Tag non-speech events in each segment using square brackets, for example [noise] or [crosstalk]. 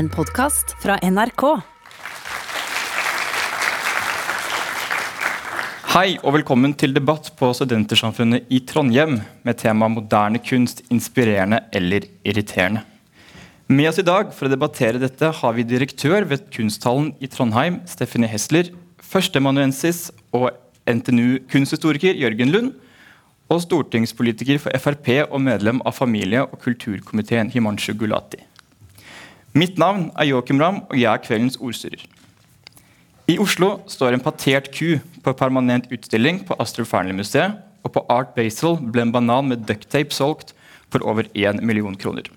En podkast fra NRK. Hei og velkommen til debatt på Studentersamfunnet i Trondheim med tema 'Moderne kunst inspirerende eller irriterende'. Med oss i dag for å debattere dette har vi direktør ved Kunsthallen i Trondheim, Stephanie Hesler, førsteamanuensis og NTNU-kunsthistoriker Jørgen Lund, og stortingspolitiker for Frp og medlem av familie- og kulturkomiteen Himanshu Gulati. Mitt navn er Joakim Ramm, og jeg er kveldens ordstyrer. I Oslo står en patert ku på permanent utstilling på Astrup Fearnley-museet, og på Art Basel ble en banan med ducktape solgt for over 1 million kroner.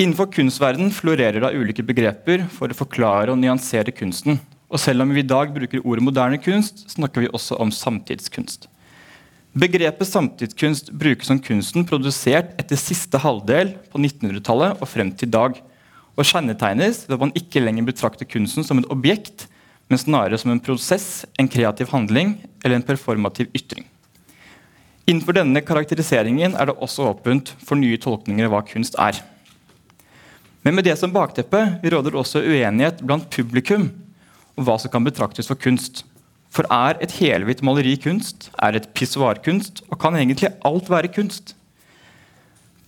Innenfor kunstverden florerer det ulike begreper for å forklare og nyansere kunsten. Og selv om vi i dag bruker ordet moderne kunst, snakker vi også om samtidskunst. Begrepet samtidskunst brukes som kunsten produsert etter siste halvdel på 1900-tallet og frem til i dag, og kjennetegnes ved at man ikke lenger betrakter kunsten som et objekt, men snarere som en prosess, en kreativ handling eller en performativ ytring. Innenfor denne karakteriseringen er det også åpent for nye tolkninger av hva kunst er. Men med det som bakteppe råder også uenighet blant publikum om hva som kan betraktes for kunst. For er et helhvitt maleri kunst? Er et pissoar kunst? Og kan egentlig alt være kunst?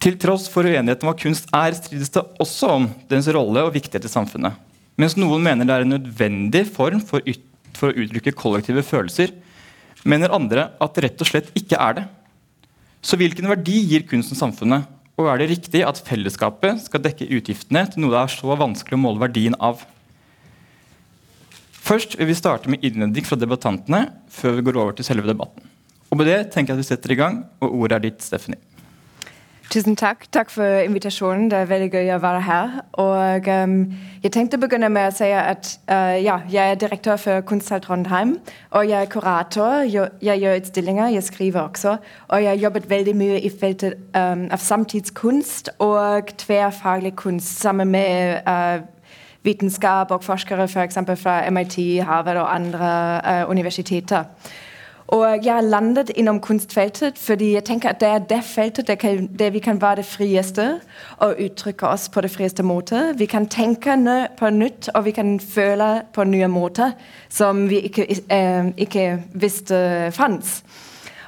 Til tross for uenigheten om hva kunst er, strides det også om dens rolle og viktighet i samfunnet. Mens noen mener det er en nødvendig form for, for å uttrykke kollektive følelser, mener andre at det rett og slett ikke er det. Så hvilken verdi gir kunsten samfunnet? Og er det riktig at fellesskapet skal dekke utgiftene til noe det er så vanskelig å måle verdien av? Først vil vi starte med innledning fra debattantene før vi går over til selve debatten. Og med det tenker jeg at vi setter i gang, og ordet er ditt, Stephanie. Tusen takk. Takk for invitasjonen. Det er veldig gøy å være her. Og um, Jeg tenkte å begynne med å si at uh, ja, jeg er direktør for Kunsthall Trondheim. Og jeg er kurator. Jeg, gjør utstillinger, jeg skriver også. Og jeg har jobbet veldig mye i feltet um, av samtidskunst og tverrfaglig kunst sammen med uh, vitenskap og forskere f.eks. For fra MIT, Harvard og andre uh, universiteter. Og jeg har landet innom kunstfeltet fordi jeg tenker at det er det feltet der, kan, der vi kan være det frieste og uttrykke oss på det frieste måte. Vi kan tenke på nytt, og vi kan føle på nye måter som vi ikke, eh, ikke visste fantes.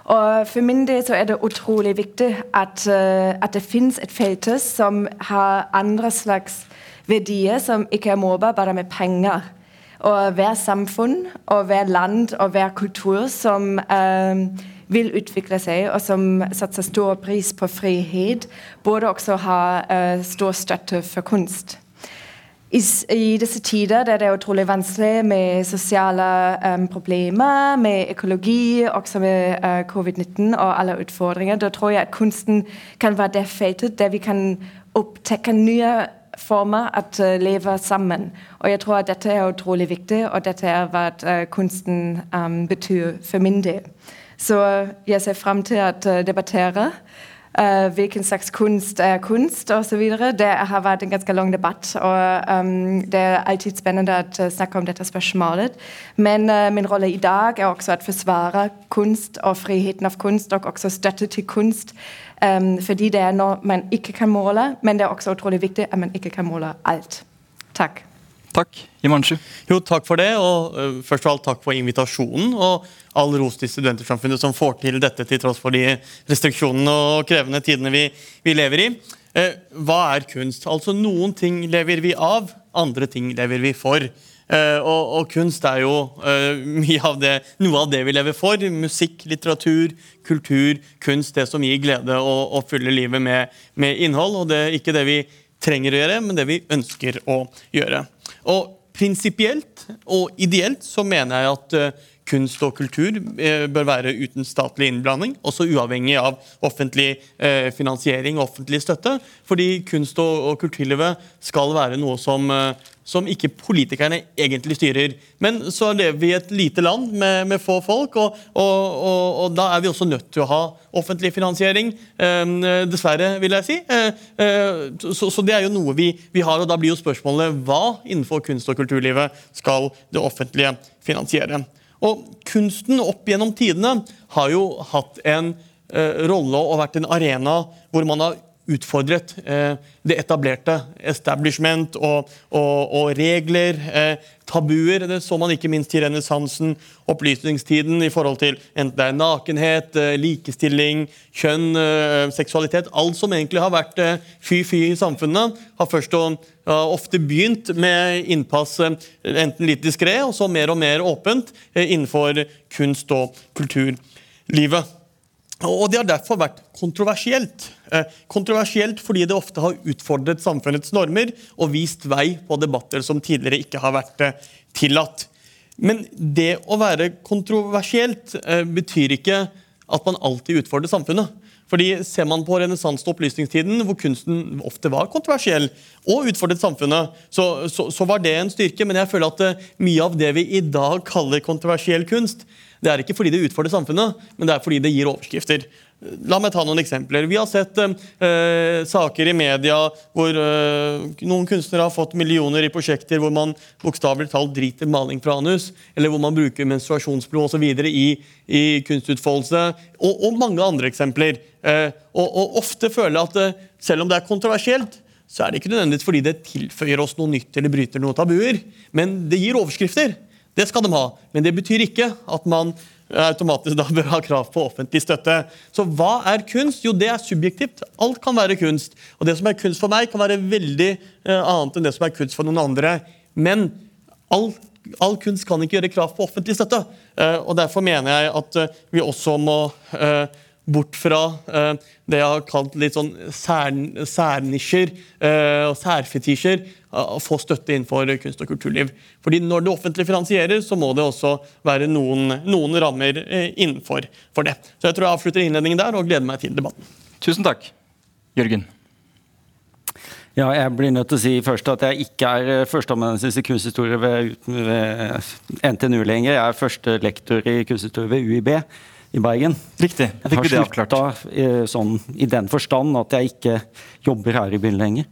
Og For min del så er det utrolig viktig at, uh, at det finnes et felt som har andre slags verdier som ikke er målbare med penger. Og hver samfunn og hver land og hver kultur som eh, vil utvikle seg, og som satser stor pris på frihet, burde også ha eh, stor støtte for kunst. I, I, disse tider der det er utrolig vanskelig med sosiale um, problemer, med økologi, også med uh, covid-19 og alle utfordringer, da tror jeg at kunsten kan være det feltet der vi kan opptekke nye former at uh, leve sammen. Og jeg tror at dette er utrolig viktig, og dette er hva uh, kunsten um, betyr for min del. Så jeg ser fram til å debattere. Uh, hvilken slags kunst er kunst osv. Det har vært en ganske lang debatt. og um, Det er alltid spennende å snakke om dette spørsmålet. Men uh, min rolle i dag er også å forsvare kunst og friheten av kunst, og også støtte til kunst. Um, fordi det er noe man ikke kan måle, men det er også utrolig viktig at man ikke kan måle alt. Takk. Takk. Himanshu? Jo, takk for det. og uh, først og alt takk for invitasjonen. Og all ros til Studentersamfunnet som får til dette til tross for de restriksjonene og krevende tidene vi, vi lever i. Uh, hva er kunst? Altså Noen ting lever vi av, andre ting lever vi for. Uh, og, og, kunst er jo av det, noe av det vi lever for. Musikk, litteratur, kultur, kunst. Det som gir glede og, og fyller livet med, med innhold. Og det er ikke det vi trenger å gjøre, men det vi ønsker å gjøre. Og Prinsipielt og ideelt så mener jeg at uh, kunst og kultur uh, bør være uten statlig innblanding, også uavhengig av offentlig uh, finansiering og offentlig støtte. Fordi kunst og kulturlivet skal være noe som som ikke politikerne egentlig styrer. Men så lever vi i et lite land med, med få folk, og, og, og, og, da er vi også nødt til å ha offentlig finansiering. Eh, dessverre, vil jeg si. Eh, eh, så, så, det er jo noe vi, vi, har, og da blir jo spørsmålet hva innenfor kunst- og kulturlivet skal det offentlige finansiere. Og kunsten opp gjennom tidene har jo hatt en eh, rolle og vært en arena hvor man har utfordret eh, det etablerte. Establishment og, og, og regler. Eh, tabuer. Det så man ikke minst i renessansen, opplysningstiden, i forhold til enten det er nakenhet, eh, likestilling, kjønn, seksualitet. Alt som egentlig har vært fy-fy i samfunnet, har først og ofte begynt med innpass enten litt diskré, og så mer og mer åpent innenfor kunst- og kulturlivet. Og det har derfor vært kontroversielt. Eh, kontroversielt fordi det ofte har utfordret samfunnets normer og vist vei på debatter som tidligere ikke har vært eh, tillatt. Men det å være kontroversielt eh, betyr ikke at man alltid utfordrer samfunnet. Fordi Ser man på renessansen og opplysningstiden, hvor kunsten ofte var kontroversiell og utfordret samfunnet, så, så, så, var det en styrke. Men jeg føler at mye av det vi i dag kaller kontroversiell kunst, det er ikke fordi det utfordrer samfunnet, men det er fordi det gir overskrifter. La meg ta noen eksempler. Vi har sett eh, saker i media hvor eh, noen kunstnere har fått millioner i prosjekter hvor man bokstavelig talt driter maling fra anus, eller hvor man bruker menstruasjonsblod osv. I, i kunstutfoldelse, og, og, mange andre eksempler. Eh, og, og, ofte føler jeg at selv om det er kontroversielt, så er det ikke nødvendigvis fordi det tilføyer oss noe nytt eller bryter noen tabuer, men det gir overskrifter. Det skal de ha, men det betyr ikke at man automatisk da bør ha krav på offentlig støtte. Så hva er kunst? Jo, det er subjektivt. Alt kan være kunst. Og det som er kunst for meg, kan være veldig eh, annet enn det som er kunst for noen andre. Men all, all kunst kan ikke gjøre krav på offentlig støtte. Eh, og Derfor mener jeg at eh, vi også må eh, bort fra eh, det jeg har kalt litt sånn sær, særnisjer eh, og særfetisjer, å få støtte innenfor kunst- og kulturliv. Fordi Når det offentlige finansierer, så må det også være noen, noen rammer eh, innenfor for det. Så Jeg tror jeg avslutter innledningen der og gleder meg til debatten. Tusen takk. Jørgen? Ja, jeg blir nødt til å si først at jeg ikke er førsteamanuensis i kunsthistorie ved, ved NTNU lenger. Jeg er førstelektor i kunsthistorie ved UiB i Bergen. Riktig. Jeg har slutta eh, sånn, i den forstand at jeg ikke jobber her i byen lenger.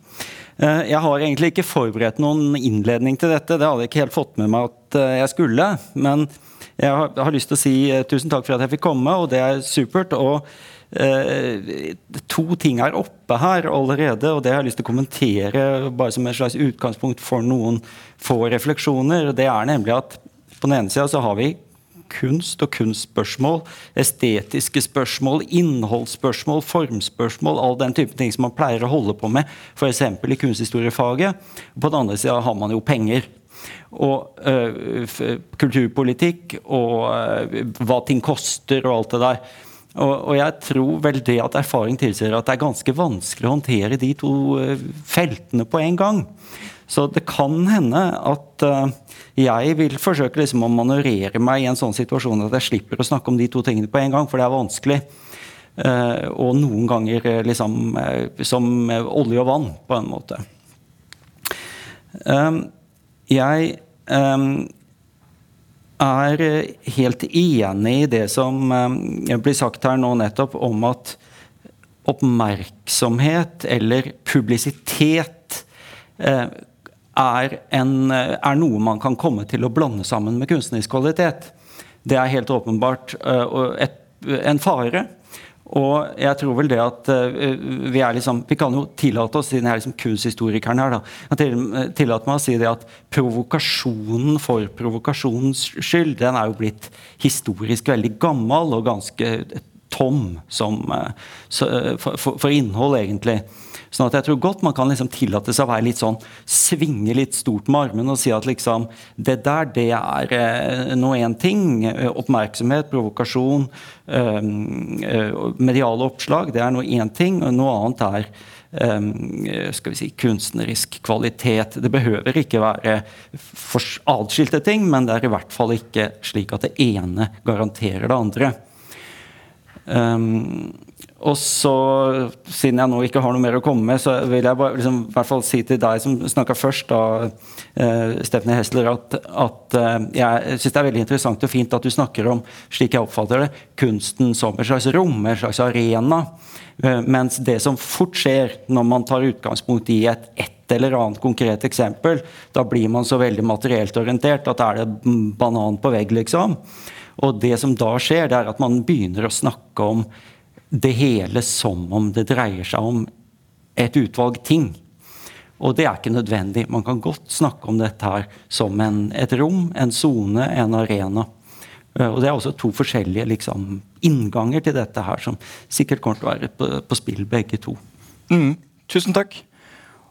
Eh, jeg har egentlig ikke forberedt noen innledning til dette. Det hadde jeg ikke helt fått med meg at eh, jeg skulle. Men jeg har, har lyst til å si tusen takk for at jeg fikk komme, og det er supert. og to ting er oppe her allerede, og det har jeg lyst til å kommentere bare som et slags utgangspunkt for noen få refleksjoner. Det er nemlig at på den ene sida så har vi kunst og kunstspørsmål, estetiske spørsmål, innholdsspørsmål, formspørsmål, all den type ting som man pleier å holde på med f.eks. i kunsthistoriefaget. På den andre sida har man jo penger. Og øh, kulturpolitikk og øh, hva ting koster og alt det der. Og, og, jeg tror vel det at erfaring tilsier at det er ganske vanskelig å håndtere de to øh, feltene på en gang. Så det kan hende at uh, jeg vil forsøke liksom å manøvrere meg i en sånn situasjon at jeg slipper å snakke om de to tingene på en gang, for det er vanskelig. Uh, og noen ganger uh, liksom som olje og vann, på en måte. Jeg er helt enig i det som blir sagt her nå nettopp om at oppmerksomhet eller publisitet eh, er, en, er, noe man kan komme til å blande sammen med kunstnerisk kvalitet. Det er helt åpenbart uh, et, en fare. Og jeg tror vel det at uh, vi er liksom Vi kan jo tillate oss, siden jeg er liksom kunsthistorikeren her, da, tillate meg å si det at provokasjonen for provokasjonens skyld, den er jo blitt historisk veldig gammel og ganske tom som, for, for innhold, egentlig. Sånn at jeg tror godt man kan liksom tillate seg å være litt sånn, svinge litt stort med armen og si at liksom Det der, det er eh, nå én ting. Oppmerksomhet, provokasjon, eh, mediale oppslag, det er nå én ting. og Noe annet er skal vi si, kunstnerisk kvalitet. Det behøver ikke være adskilte ting, men det er i hvert fall ikke slik at det ene garanterer det andre. Um, og så, Siden jeg nå ikke har noe mer å komme med, så vil jeg bare liksom, i hvert fall si til deg som snakka først, da, uh, Stephanie Hessler, at, at uh, jeg syns det er veldig interessant og fint at du snakker om, slik jeg oppfatter det, kunsten som et slags rom, en slags arena. Uh, mens det som fort skjer når man tar utgangspunkt i et ett eller annet konkret eksempel, da blir man så veldig materielt orientert at er det banan på vegg, liksom. Og det som da skjer, det er at man begynner å snakke om det hele som om det dreier seg om et utvalg ting. Og det er ikke nødvendig. Man kan godt snakke om dette her som en, et rom, en sone, en arena. Uh, og Det er også to forskjellige liksom, innganger til dette her, som sikkert kommer til å være på, på spill, begge to. Mm, tusen takk.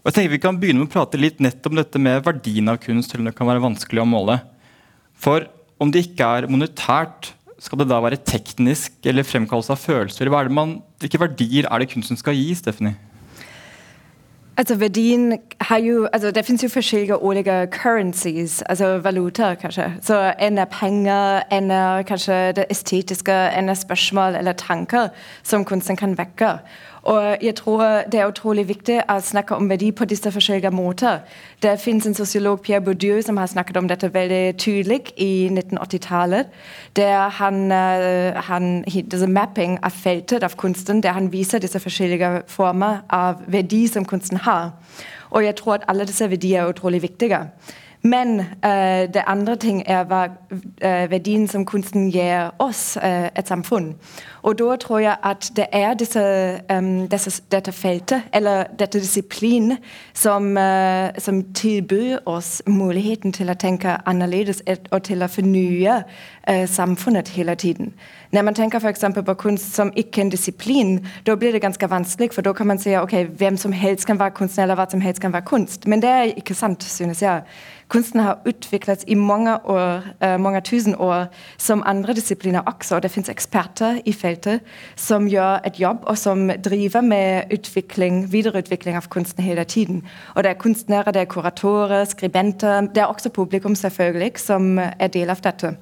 Og jeg tenker Vi kan begynne med å prate litt nett om dette med verdien av kunst. eller det kan være vanskelig å måle. For om det ikke er monetært, skal det da være teknisk eller fremkallelse av følelser? Man, hvilke verdier er det kunsten skal gi, Stephanie? Altså verdien har jo altså Det finnes jo forskjellige årlige currencies, altså valutaer, kanskje. Så en er penger, en er kanskje det estetiske, en er spørsmål eller tanker som kunsten kan vekke. Og jeg tror Det er utrolig viktig å snakke om verdi på disse forskjellige måter. Det finnes en sosiolog, Pierre Bourdieu, som har snakket om dette veldig tydelig i 1980-tallet. Der han, uh, han mapping av feltet av kunsten, der han viser disse forskjellige former av verdi som kunsten har. Og jeg tror at alle disse verdier er utrolig viktige. Men uh, det andre ting er hva, uh, verdien som kunsten gir oss, uh, et samfunn. Og da tror jeg at det er disse, um, disse, dette feltet, eller dette disiplin, som, som, tilbyr oss muligheten til å tenke annerledes og til å fornye samfunnet hele tiden. Når man tenker f.eks. på kunst som ikke en disiplin, da blir det ganske vanskelig, for da kan man si ok, hvem som helst kan være kunstner, eller hva som helst kan være kunst. Men det er ikke sant, synes jeg. Kunsten har utviklet i mange, år, uh, mange tusen år som andre disipliner også. og Det finnes eksperter i feltet som gjør et jobb, og som driver med utvikling, videreutvikling av kunsten hele tiden. Og Det er kunstnere, det er kuratorer, skribenter. Det er også publikum selvfølgelig som er del av dette.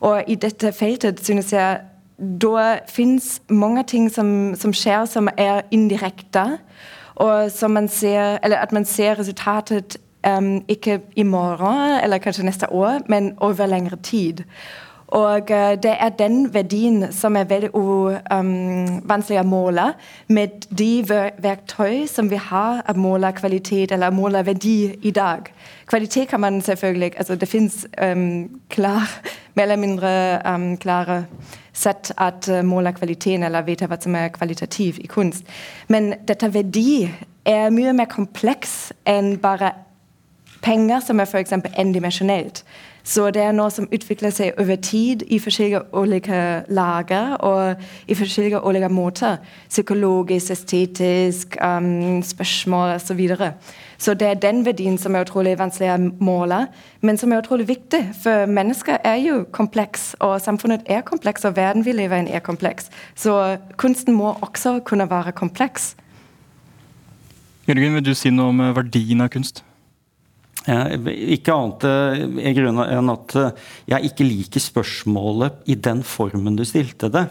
Og i dette feltet synes jeg da finnes mange ting som, som skjer som er indirekte. Og som man ser, eller at man ser resultatet Um, ikke i morgen eller kanskje neste år, men over lengre tid. Og uh, Det er den verdien som er veldig um, vanskelig å måle med de verktøy som vi har å måle kvalitet eller måle verdi i dag. Kvalitet kan man selvfølgelig altså Det fins um, klar, mer eller mindre um, klare sett at uh, måle kvaliteten eller vite hva som er kvalitativ i kunst. Men dette verdi er mye mer kompleks enn bare penger som er f.eks. endimensjonelt. Så det er noe som utvikler seg over tid i forskjellige ulike lager og i forskjellige ulike måter. Psykologisk, estetisk, um, spørsmål osv. Så, videre. så det er den verdien som er utrolig vanskelig å måle, men som er utrolig viktig. For mennesker er jo kompleks, og samfunnet er kompleks, og verden vi lever i er kompleks. Så kunsten må også kunne være kompleks. Jørgen, vil du si noe om verdien av kunst? Ikke annet i grunn enn at eh, jeg ikke liker spørsmålet i den formen du stilte det.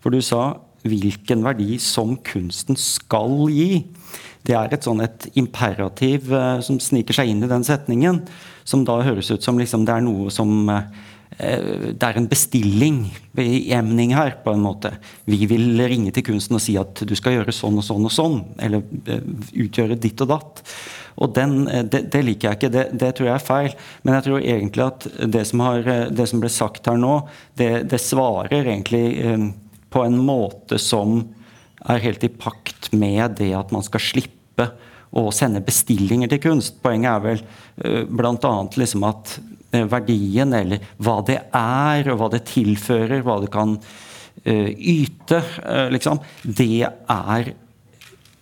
For du sa 'hvilken verdi som kunsten skal gi'. Det er et sånn et imperativ eh, som sniker seg inn i den setningen. Som da høres ut som liksom det er noe som det er en bestilling, i emning her, på en måte. Vi vil ringe til kunsten og si at du skal gjøre sånn og sånn og sånn. Eller utgjøre ditt og datt. Og den, eh, det, det, liker jeg ikke. Det, det, tror jeg er feil. Men jeg tror egentlig at det som, har, eh, det som ble sagt her nå, det, svarer egentlig eh, på en måte som er helt i pakt med det at man skal slippe å sende bestillinger til kunst. Poenget er vel bl.a. Liksom at verdien, eller hva det er, og hva det tilfører, hva det kan yte, liksom, det er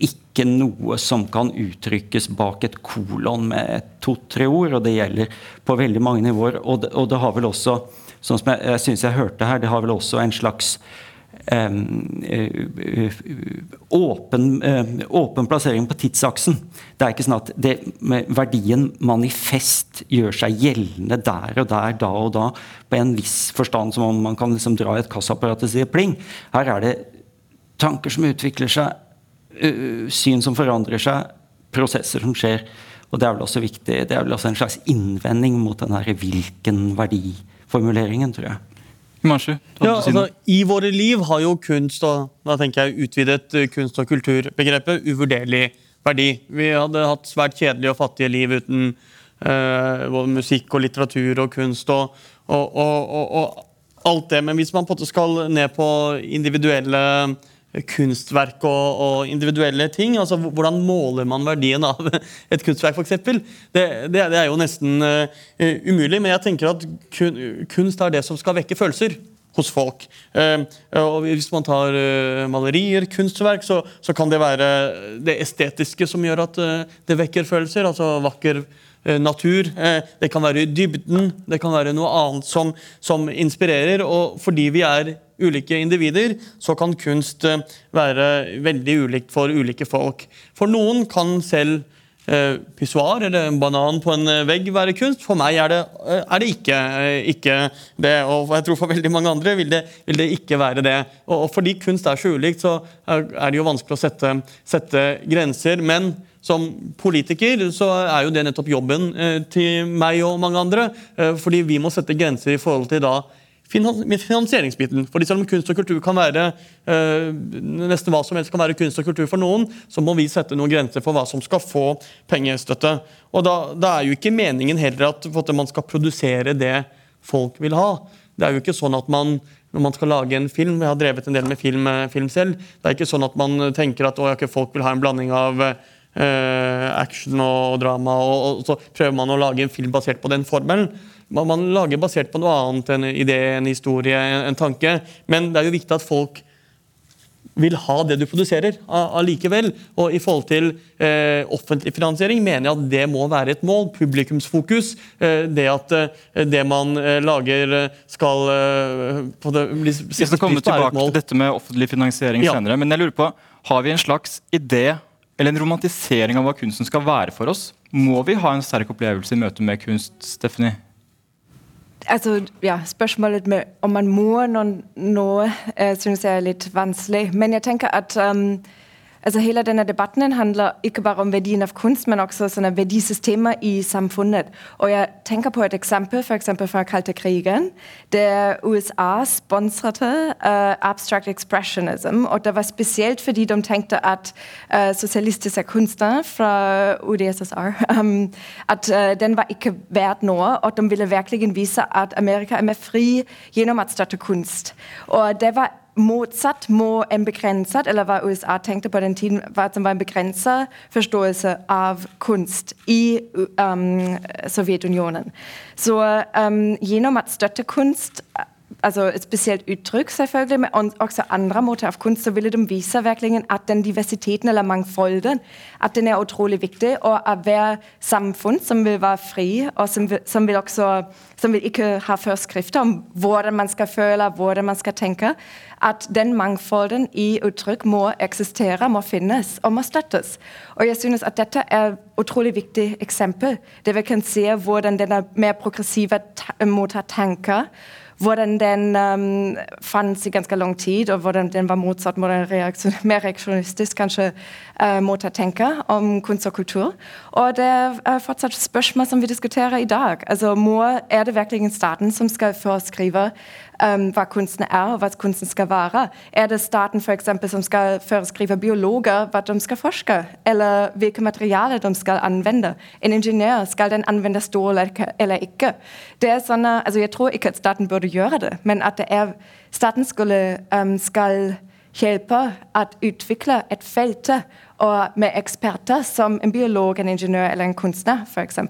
ikke noe som kan uttrykkes bak et kolon med to-tre ord. Og det gjelder på veldig mange nivåer. Og det, og det har vel også, sånn som jeg, jeg syns jeg hørte her, det har vel også en slags åpen, um, åpen, plassering på tidsaksen. Det er ikke sånn at det, verdien manifest gjør seg gjeldende der og der, da og da, på en viss forstand, som om man kan liksom dra i et kassaapparat og si pling. Her er det tanker som utvikler seg syn som forandrer seg, prosesser som skjer. Og det er vel også viktig, det er vel også en slags innvending mot den her hvilken verdi-formuleringen, tror jeg. Marsju, ja, altså, I våre liv har jo kunst og da tenker jeg utvidet kunst- og kulturbegrepet uvurderlig verdi. Vi hadde hatt svært kjedelige og fattige liv uten uh, musikk og litteratur og kunst og, og, og, og, alt det. Men hvis man på en måte skal ned på individuelle kunstverk og, og, individuelle ting. altså Hvordan måler man verdien av [laughs] et kunstverk, f.eks.? Det, det, det er jo nesten uh, umulig. Men jeg tenker at kun, kunst er det som skal vekke følelser hos folk. Uh, og Hvis man tar uh, malerier, kunstverk, så, så, kan det være det estetiske som gjør at det vekker følelser. altså vakker natur. Det kan være dybden, det kan være noe annet som, som inspirerer. Og fordi vi er ulike individer, så kan kunst eh, være veldig ulikt for ulike folk. For noen kan selv eh, pissoar eller en banan på en eh, vegg være kunst. For meg er det, eh, er det ikke, ikke, det. Og jeg tror for veldig mange andre vil det, vil det ikke være det. Og, og, fordi kunst er så ulikt, så er det jo vanskelig å sette, sette grenser. Men som politiker så er jo det nettopp jobben eh, til meg og mange andre. Eh, fordi vi må sette grenser i forhold til da finansieringsbiten. Fordi selv om kunst og kultur kan være øh, nesten hva som helst kan være kunst og kultur for noen, så må vi sette noen grenser for hva som skal få pengestøtte. Og da, da er jo ikke meningen heller at, at, man skal produsere det folk vil ha. Det er jo ikke sånn at man når man skal lage en film, Jeg har drevet en del med film, eh, film selv. Det er ikke sånn at man tenker at folk vil ha en blanding av action og drama, og, og, så prøver man å lage en film basert på den formelen man, man, lager basert på noe annet enn idé, en historie, en, en, tanke. Men det er jo viktig at folk vil ha det du produserer allikevel. Og i forhold til eh, offentlig finansiering mener jeg at det må være et mål. Publikumsfokus. Eh, det at eh, det man eh, lager eh, skal eh, på det, bli Vi skal komme tilbake til dette med offentlig finansiering ja. senere. Men jeg lurer på, har vi en slags idé eller en romantisering av hva kunsten skal være for oss? Må vi ha en sterk opplevelse i møte med kunst, Stephanie? Altså, ja, Spørsmålet med om man må noe, noe syns jeg er litt vanskelig. Men jeg tenker at um, Altså Hele denne debatten handler ikke bare om verdien av kunst, men også sånne verdisystemer i samfunnet. Og Jeg tenker på et eksempel for eksempel fra kalte krigen, der USA sponset uh, abstract expressionism. og Det var spesielt fordi de tenkte at uh, sosialistiske kunstnere fra UDSSR [laughs] um, at uh, den var ikke verdt noe, og de ville virkelig vise at Amerika er mer fri gjennom å støtte kunst. Og det var motsatt må en begrenset, eller hva USA tenkte på den tiden, var som var en begrenset forståelse av kunst i um, Sovjetunionen. Så um, gjennom å støtte kunst altså spesielt uttrykk, selvfølgelig, men også andre måter av kunst, så ville de vise virkelig at den diversiteten eller mangfolden at den er utrolig viktig. Og at hver samfunn som vil være fri, og som vil, som vil, også, som vil ikke ha forskrifter om hvordan man skal føle, hvordan man skal tenke, at den mangfolden i uttrykk må eksistere, må finnes og må støttes. Og jeg synes at dette er utrolig viktig eksempel, der vi kan se hvordan denne mer progressive måten tenker hvordan den um, fantes i ganske lang tid, og hvordan den var motsatt reaksjon, mer reaksjonistisk kanskje uh, måte å tenke om kunst og kultur. Og det er fortsatt spørsmål som vi diskuterer i dag. Altså, må, er det virkelig staten som skal foreskrive um, hva kunsten er, og hva kunsten skal være. Er det staten for eksempel, som skal foreskrive biologer hva de skal forske, eller hvilke materialer de skal anvende? En ingeniør, skal den anvende stål eller ikke? Det er sånne, altså jeg tror ikke at staten burde gjøre det, men at det er, staten skulle, um, skal hjelpe å utvikle et felt med eksperter som en biolog, en ingeniør eller en kunstner, f.eks.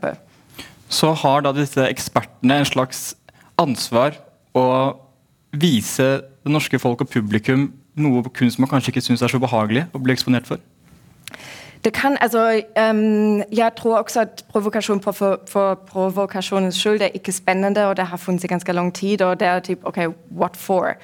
Så har da disse ekspertene en slags ansvar å vise det norske folk og publikum noe kunst man kanskje ikke syns er så behagelig å bli eksponert for? Det kan, altså, um, Jeg tror også at provokasjon for, for, for provokasjonens skyld er ikke spennende, og det har funnet seg ganske lang tid. og det er typ, ok, what for?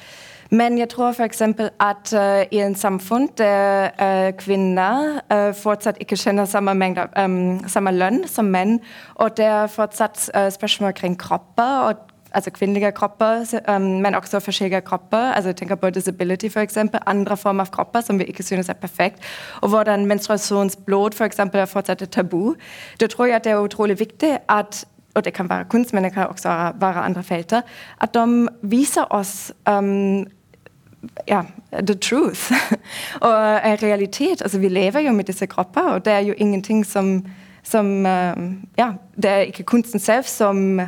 Men jeg tror f.eks. at uh, i en samfunn der uh, kvinner uh, fortsatt ikke kjenner samme, mengde, um, samme lønn som menn, og det er fortsatt spørsmål kring kropper og altså kvinnelige kropper, um, men også forskjellige kropper. altså jeg tenker på disability for eksempel, Andre former av kropper som vi ikke synes er perfekt. Og hvordan menstruasjonsblod for eksempel, er fortsatt et tabu. Da tror jeg at det er utrolig viktig at og det kan være kunst, men det kan også være andre felter, at de viser oss um, ja, the truth. [laughs] og en realitet. Altså, vi lever jo med disse kropper, og det er jo ingenting som, som um, Ja, det er ikke kunsten selv som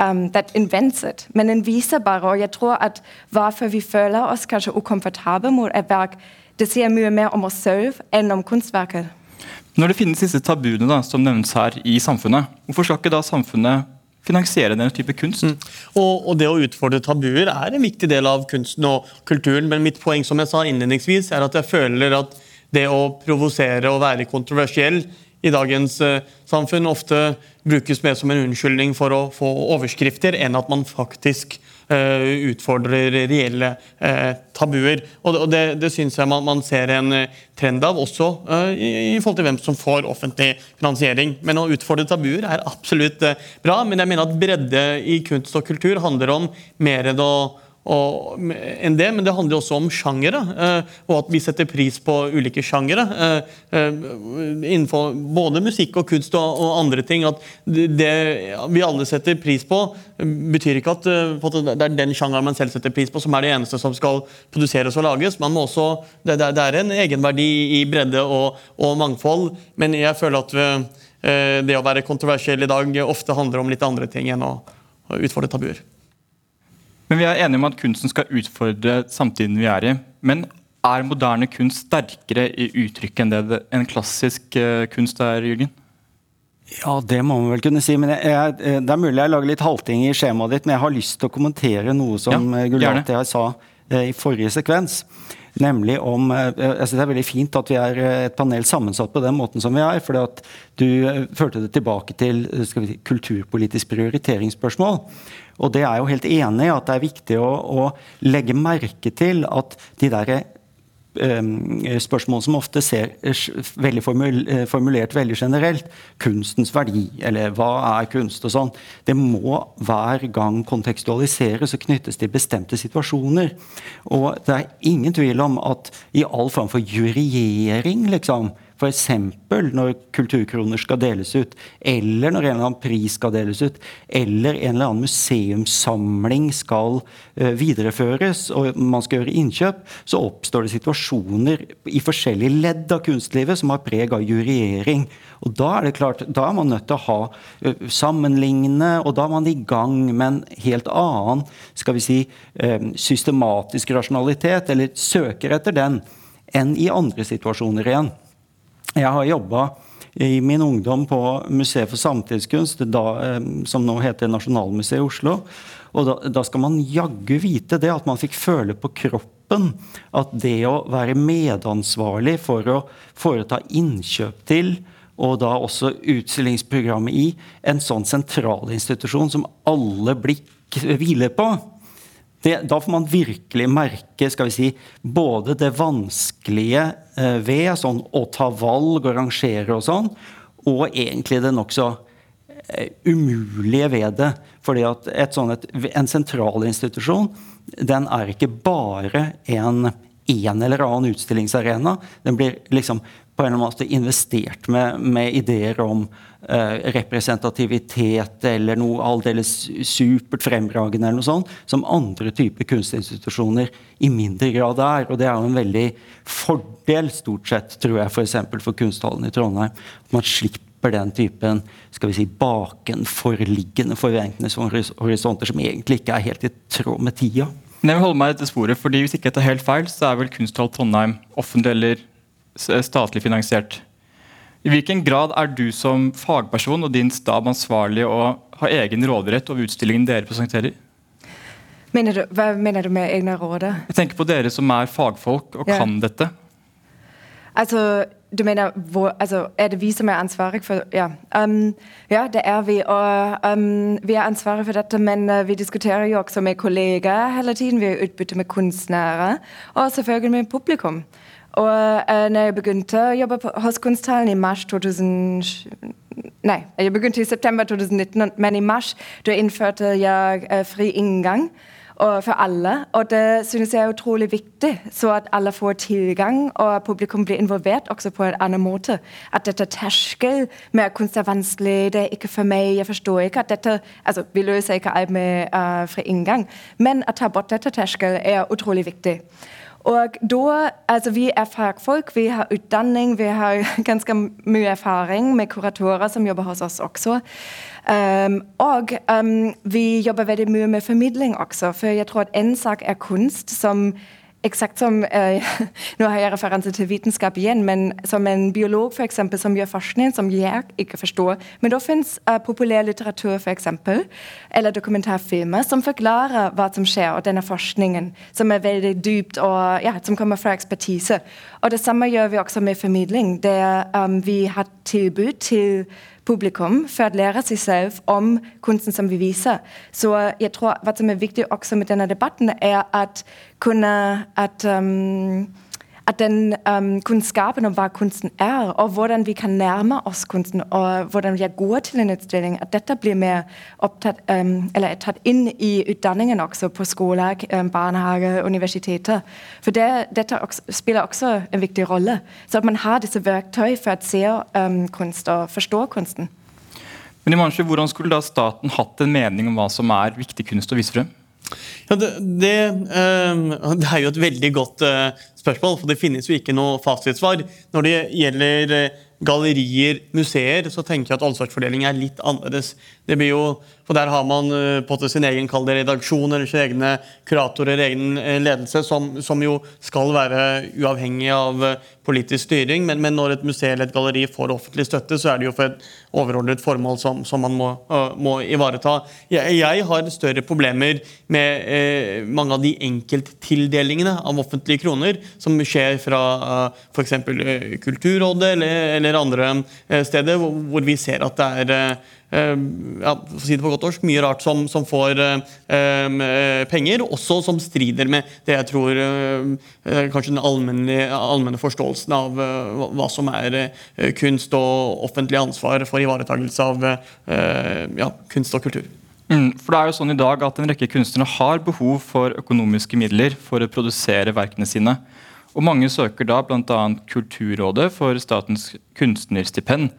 um, that invents it. Men den viser bare, og jeg tror at hvorfor vi føler oss kanskje ukomfortable mot et verk, det sier mye mer om oss selv enn om kunstverket. Når det finnes disse tabuene da, som nevnes her i samfunnet, hvorfor skal ikke da samfunnet finansiere denne type kunst? Mm. Og, og, det å utfordre tabuer er en viktig del av kunsten og kulturen. Men mitt poeng som jeg sa innledningsvis, er at jeg føler at det å provosere og være kontroversiell i dagens uh, samfunn ofte brukes mer som en unnskyldning for å få overskrifter, enn at man faktisk uh, utfordrer reelle uh, tabuer. Og, Det, det syns jeg man, man, ser en trend av, også i, i, forhold til hvem som får offentlig finansiering. Men å utfordre tabuer er absolutt bra, men jeg mener at bredde i kunst og kultur handler om mer enn å enn det, men det handler også om sjangere. Eh, og at vi setter pris på ulike sjangere. Eh, eh, innenfor både musikk og kunst og, og andre ting. At det vi alle setter pris på, betyr ikke at det er den sjangeren man selv setter pris på, som er det eneste som skal produseres og lages. Man må også, det, det er en egenverdi i bredde og, og mangfold, men jeg føler at vi, det å være kontroversiell i dag ofte handler om litt andre ting enn å utfordre tabuer. Men Vi er enige om at kunsten skal utfordre samtiden vi er i. Men er moderne kunst sterkere i uttrykket enn det en klassisk uh, kunst er, Jørgen? Ja, det må man vel kunne si. men jeg, jeg, eh, Det er mulig jeg lager litt halting i skjemaet ditt, men jeg har lyst til å kommentere noe som ja, eh, Gulati sa eh, i forrige sekvens. Nemlig om jeg synes Det er veldig fint at vi er et panel sammensatt på den måten som vi er. fordi at Du førte det tilbake til si, kulturpolitisk prioriteringsspørsmål. Og det er jo helt enig i at det er viktig å, å legge merke til at de der um, spørsmål som ofte ser veldig eh, formulert veldig generelt, kunstens verdi, eller hva er kunst og sånn, det må hver gang kontekstualiseres og knyttes til bestemte situasjoner. Og det er ingen tvil om at i all form for juryering, liksom, F.eks. når kulturkroner skal deles ut, eller når en eller annen pris skal deles ut, eller en eller annen museumssamling skal uh, videreføres, og man skal gjøre innkjøp, så oppstår det situasjoner i forskjellige ledd av kunstlivet som har preg av juriering. Og Da er det klart, da er man nødt til å ha uh, sammenlignende, og da er man i gang med en helt annen skal vi si, uh, systematisk rasjonalitet, eller søker etter den, enn i andre situasjoner igjen. Jeg har jobba i min ungdom på Museet for samtidskunst, da, eh, som nå heter Nasjonalmuseet i Oslo. Og da, da, skal man jaggu vite det, at man fikk føle på kroppen at det å være medansvarlig for å foreta innkjøp til, og da også utstillingsprogrammet i, en sånn sentralinstitusjon som alle blikk hviler på, det, da får man virkelig merke skal vi si, både det vanskelige eh, ved sånn, å ta valg og rangere og sånn, og egentlig det nokså eh, umulige ved det. Fordi sånn en sentralinstitusjon den er ikke bare en en eller annen utstillingsarena. Den blir liksom på en eller annen måte investert med, med ideer om representativitet eller noe aldeles supert fremragende, eller noe sånt, som andre typer kunstinstitusjoner i mindre grad er. Og det er jo en veldig fordel, stort sett, tror jeg, f.eks. For, for Kunsthallen i Trondheim. At man slipper den typen skal vi si, bakenforliggende forventningshorisonter som egentlig ikke er helt i tråd med tida. Men jeg vil holde meg til sporet, fordi Hvis ikke jeg tar helt feil, så er vel Kunsthall Trondheim offentlig eller statlig finansiert. I hvilken grad er du som fagperson og din stab ansvarlig og har egen råderett over utstillingen dere presenterer? Mener du, hva mener du med egne råder? Jeg tenker på dere som er fagfolk og ja. kan dette. Altså, du mener hvor, altså, Er det vi som er ansvarlig for Ja, um, ja det er vi. Og um, vi er ansvarlig for dette, men uh, vi diskuterer jo også med kollegaer hele tiden. Vi har utbytte med kunstnere, og selvfølgelig med publikum. Og uh, når jeg begynte å jobbe på, hos Kunsthallen i mars 2000 Nei, jeg begynte i september 2019, men i mars da innførte jeg uh, fri inngang for alle. Og det synes jeg er utrolig viktig, så at alle får tilgang, og publikum blir involvert også på en annen måte. At dette terskel med kunst er vanskelig, det er ikke for meg, jeg forstår ikke at dette altså Vi løser ikke alt med uh, fri inngang, men å ta bort dette terskel er utrolig viktig. Og da, altså Vi er fagfolk, vi har utdanning, vi har [laughs] ganske mye erfaring med kuratorer som jobber hos oss også. Um, og um, vi jobber veldig mye med formidling også, for jeg tror at en sak er kunst som exakt som, eh, [laughs] Nå har jeg referanse til vitenskap igjen, men som en biolog for eksempel, som gjør forskning som jeg ikke forstår. Men da finnes eh, populær litteratur eksempel, eller dokumentarfilmer som forklarer hva som skjer, og denne forskningen, som er veldig dypt og ja, som kommer fra ekspertise. Og Det samme gjør vi også med formidling, der um, vi har tilbud til publikum for å lære seg selv om kunsten som vi viser. Så jeg tror hva som er viktig også med denne debatten, er at kunne at, um, at den um, kunnskapen om hva kunsten er, og hvordan vi kan nærme oss kunsten, og hvordan vi er gode til en utstilling, at dette blir mer opptatt, um, eller tatt inn i utdanningen også, på skoler, um, barnehage, universiteter. For det, dette også, spiller også en viktig rolle. Så at man har disse verktøy for å se kunst og forstå kunsten. Men Imanshu, Hvordan skulle da staten hatt en mening om hva som er viktig kunst å vise frem? Ja, det, det, uh, det, er jo et veldig godt uh, spørsmål, for det finnes jo ikke noe fasitsvar. Når det gjelder uh, gallerier, museer, så tenker jeg at ansvarsfordeling er litt annerledes. Det blir jo, for Der har man på sin egen redaksjon eller sine egne kuratorer, egen ledelse, som, som, jo skal være uavhengig av politisk styring. Men, men, når et museum eller et galleri får offentlig støtte, så er det jo for et overordnet formål som, som man må, må ivareta. Jeg, jeg, har større problemer med uh, mange av de enkelttildelingene av offentlige kroner som skjer fra uh, f.eks. Uh, Kulturrådet eller, eller andre uh, steder, hvor, hvor, vi ser at det er ja, for si det på godt norsk, mye rart som, som får uh, uh, penger, også som strider med det jeg tror kanskje den allmenne, forståelsen av eh, hva som er kunst og offentlig ansvar for ivaretakelse av ja, kunst og kultur. Mm, for det er jo sånn i dag at En rekke kunstnere har behov for økonomiske midler for å produsere verkene sine. Og Mange søker da bl.a. Kulturrådet for statens kunstnerstipend.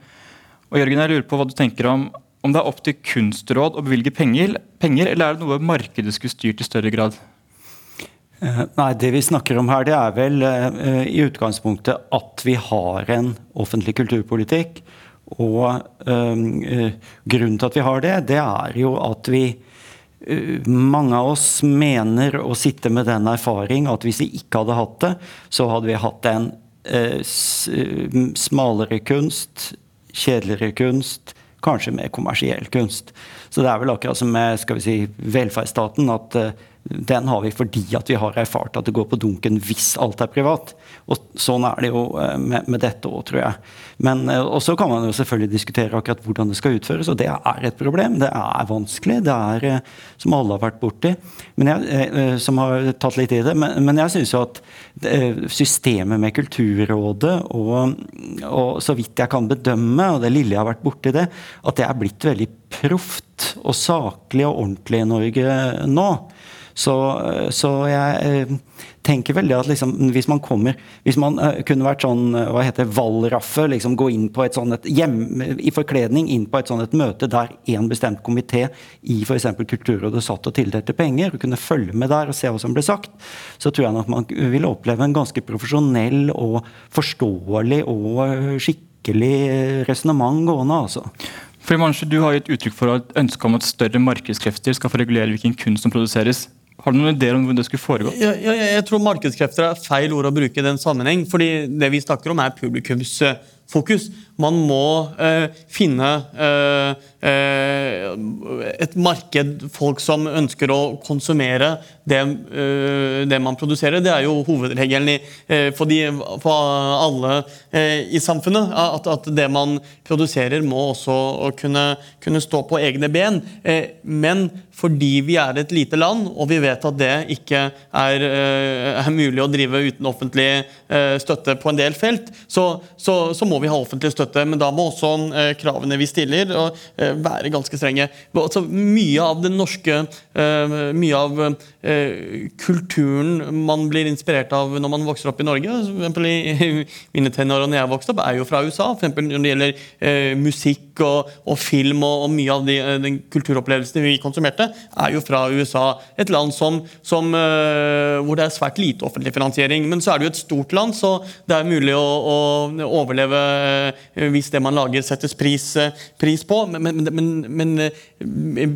Og Jørgen, jeg lurer på hva du tenker om om det er opp til kunstråd å bevilge penger, penger eller er det noe markedet skulle styrt i større grad? Eh, nei, Det vi snakker om her, det er vel uh, i utgangspunktet at vi har en offentlig kulturpolitikk. Og uh, grunnen til at vi har det, det er jo at vi Mange av oss mener å sitte med den erfaring at hvis vi ikke hadde hatt det, så hadde vi hatt en smalere kunst, kjedeligere kunst, kanskje med kommersiell kunst. Så det er vel akkurat som med skal vi si, velferdsstaten. at den har vi fordi at vi har erfart at det går på dunken hvis alt er privat. Og Sånn er det jo eh, med, med dette òg, tror jeg. Men eh, Og så kan man jo selvfølgelig diskutere akkurat hvordan det skal utføres, og det er et problem. Det er vanskelig. Det er eh, som alle har vært borti, jeg, som har tatt litt i det. Men, men jeg syns jo at systemet med Kulturrådet og, og så vidt jeg kan bedømme, og det lille jeg har vært borti det, at det er blitt veldig proft og saklig og ordentlig i Norge nå. Så, så jeg eh, tenker veldig at liksom, hvis man kommer Hvis man uh, kunne vært sånn hva heter valraffe, liksom gå inn på et sånn et hjem, i forkledning inn på et sånn et møte der en bestemt komité i f.eks. Kulturrådet satt og tildelte penger, og kunne følge med der og se hva som ble sagt, så tror jeg nok man ville oppleve en ganske profesjonell og forståelig og skikkelig resonnement gående. altså. For Manche, Du har gitt uttrykk for et ønske om at større markedskrefter skal få regulere hvilken kunst som produseres. Har du noen ideer om hvordan det skulle foregå? Ja, ja, jeg tror markedskrefter er feil ord å bruke i den sammenheng. fordi det vi snakker om, er publikumsfokus. Man må uh, finne uh, et marked, folk som ønsker å konsumere det, det man produserer. Det er jo hovedregelen i, for, de, for, alle i samfunnet. At, at, det man produserer, må også kunne, kunne stå på egne ben. men fordi vi er et lite land, og vi vet at det ikke er, er mulig å drive uten offentlig støtte på en del felt, så, så, så må vi ha offentlig støtte men da må også eh, kravene vi stiller, og, eh, være ganske strenge. Altså, mye av den norske eh, Mye av kulturen man blir inspirert av når man vokser opp i Norge, for i mine tenår når jeg vokste opp, er jo fra USA. For når det gjelder musikk og, og film og, og, mye av de, den kulturopplevelsen vi konsumerte, er jo fra USA. Et land som, som, hvor det er svært lite offentlig finansiering. Men så er det jo et stort land, så det er mulig å, å overleve Eh, hvis det man lager, settes pris, eh, pris på. Men, men, men, men, eh,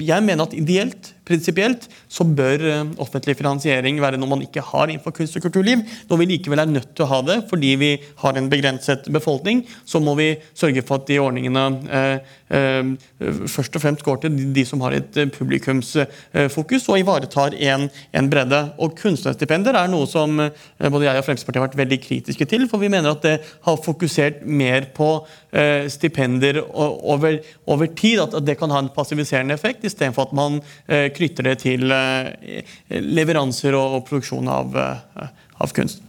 jeg mener at ideelt prinsipielt så bør eh, offentlig finansiering være noe man ikke har innenfor kunst og kulturliv. Når vi likevel er nødt til å ha det fordi vi har en begrenset befolkning, så må vi sørge for at de ordningene eh, først og fremst går til de som har et eh, publikumsfokus og ivaretar en, en bredde. Og Kunstnerstipender er noe som eh, både jeg og Fremskrittspartiet har vært veldig kritiske til, for vi mener at det har fokusert mer på eh, stipender over, over tid, at, det kan ha en passiviserende effekt, istedenfor at man knytter det til eh, leveranser og, produksjon av, eh, av kunst.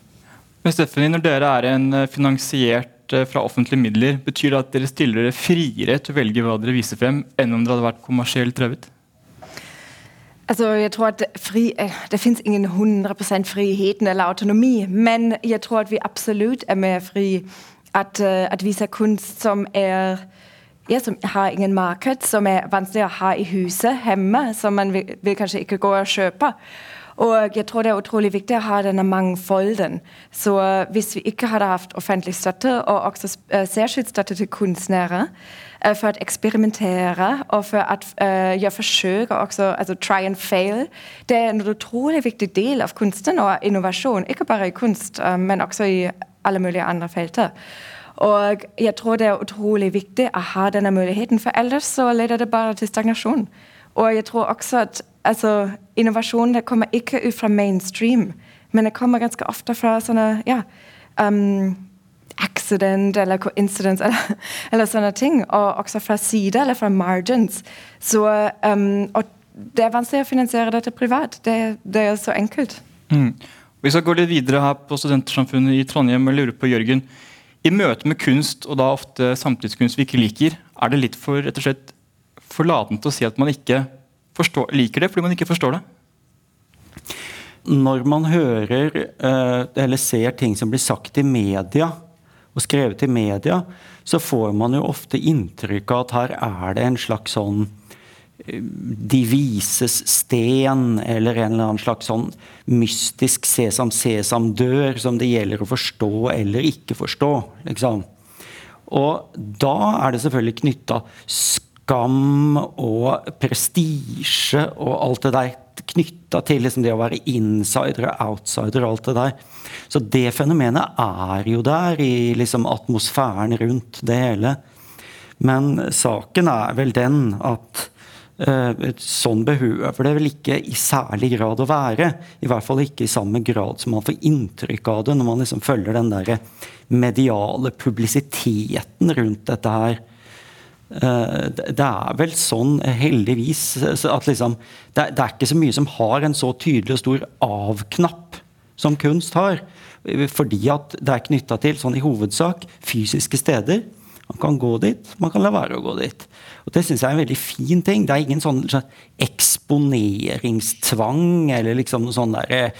Men Stephanie, Når dere er en eh, finansiert fra offentlige midler, betyr det at dere stiller dere friere til å velge hva dere viser frem, enn om dere hadde vært kommersielt drevet? Altså, jeg tror at fri, Det fins ingen 100% friheten eller autonomi, men jeg tror at vi absolutt er mer fri. At, at vi ser kunst som er ja, som har ingen marked, som er vanskelig å ha i huset hjemme, som man vil, vil kanskje ikke gå og kjøpe. Og jeg tror det er utrolig viktig å ha denne mangfolden. Så uh, hvis vi ikke hadde hatt offentlig støtte, og også uh, særskilt støtte til kunstnere, uh, for å eksperimentere og for å gjøre forsøk, og også altså, try and fail, det er en utrolig viktig del av kunsten og innovasjon. Ikke bare i kunst, men også i alle mulige andre felter. Og jeg tror det er utrolig viktig å ha denne muligheten, for ellers så leder det bare til stagnasjon. Og jeg tror også at altså, innovasjon det kommer ikke ut fra mainstream, men det kommer ganske ofte fra sånne ja, um, accident eller coincidence eller, [laughs] eller, sånne ting. Og også fra side eller fra margins. Så, um, og det er vanskelig å finansiere dette privat. Det, det er så enkelt. Mm. Vi skal gå litt videre her på Studentersamfunnet i Trondheim. og lurer på Jørgen, i møte med kunst, og da ofte samtidskunst vi ikke liker, er det litt for rett og slett forlatent å si at man ikke forstår, liker det fordi man ikke forstår det? Når man hører eh, eller ser ting som blir sagt i media, og skrevet i media, så får man jo ofte inntrykk av at her er det en slags sånn de vises sten, eller en eller annen slags sånn mystisk sesam, sesam-dør som det gjelder å forstå eller ikke forstå. Liksom. Og da er det selvfølgelig knytta skam og prestisje og alt det der knytta til liksom det å være insider og outsider og alt det der. Så det fenomenet er jo der i liksom atmosfæren rundt det hele. Men saken er vel den at uh, sånn behøver det vel ikke i særlig grad å være. I hvert fall ikke i samme grad som man får inntrykk av det når man liksom følger den der mediale publisiteten rundt dette her. Eh, det er vel sånn, heldigvis, at liksom Det er ikke så mye som har en så tydelig og stor av-knapp som kunst har. Fordi at det er knytta til, sånn i hovedsak, fysiske steder. Man kan gå dit, man kan la være å gå dit. Og Det syns jeg er en veldig fin ting. Det er ingen sånn, sånn eksponeringstvang eller liksom noe sånn der, eh,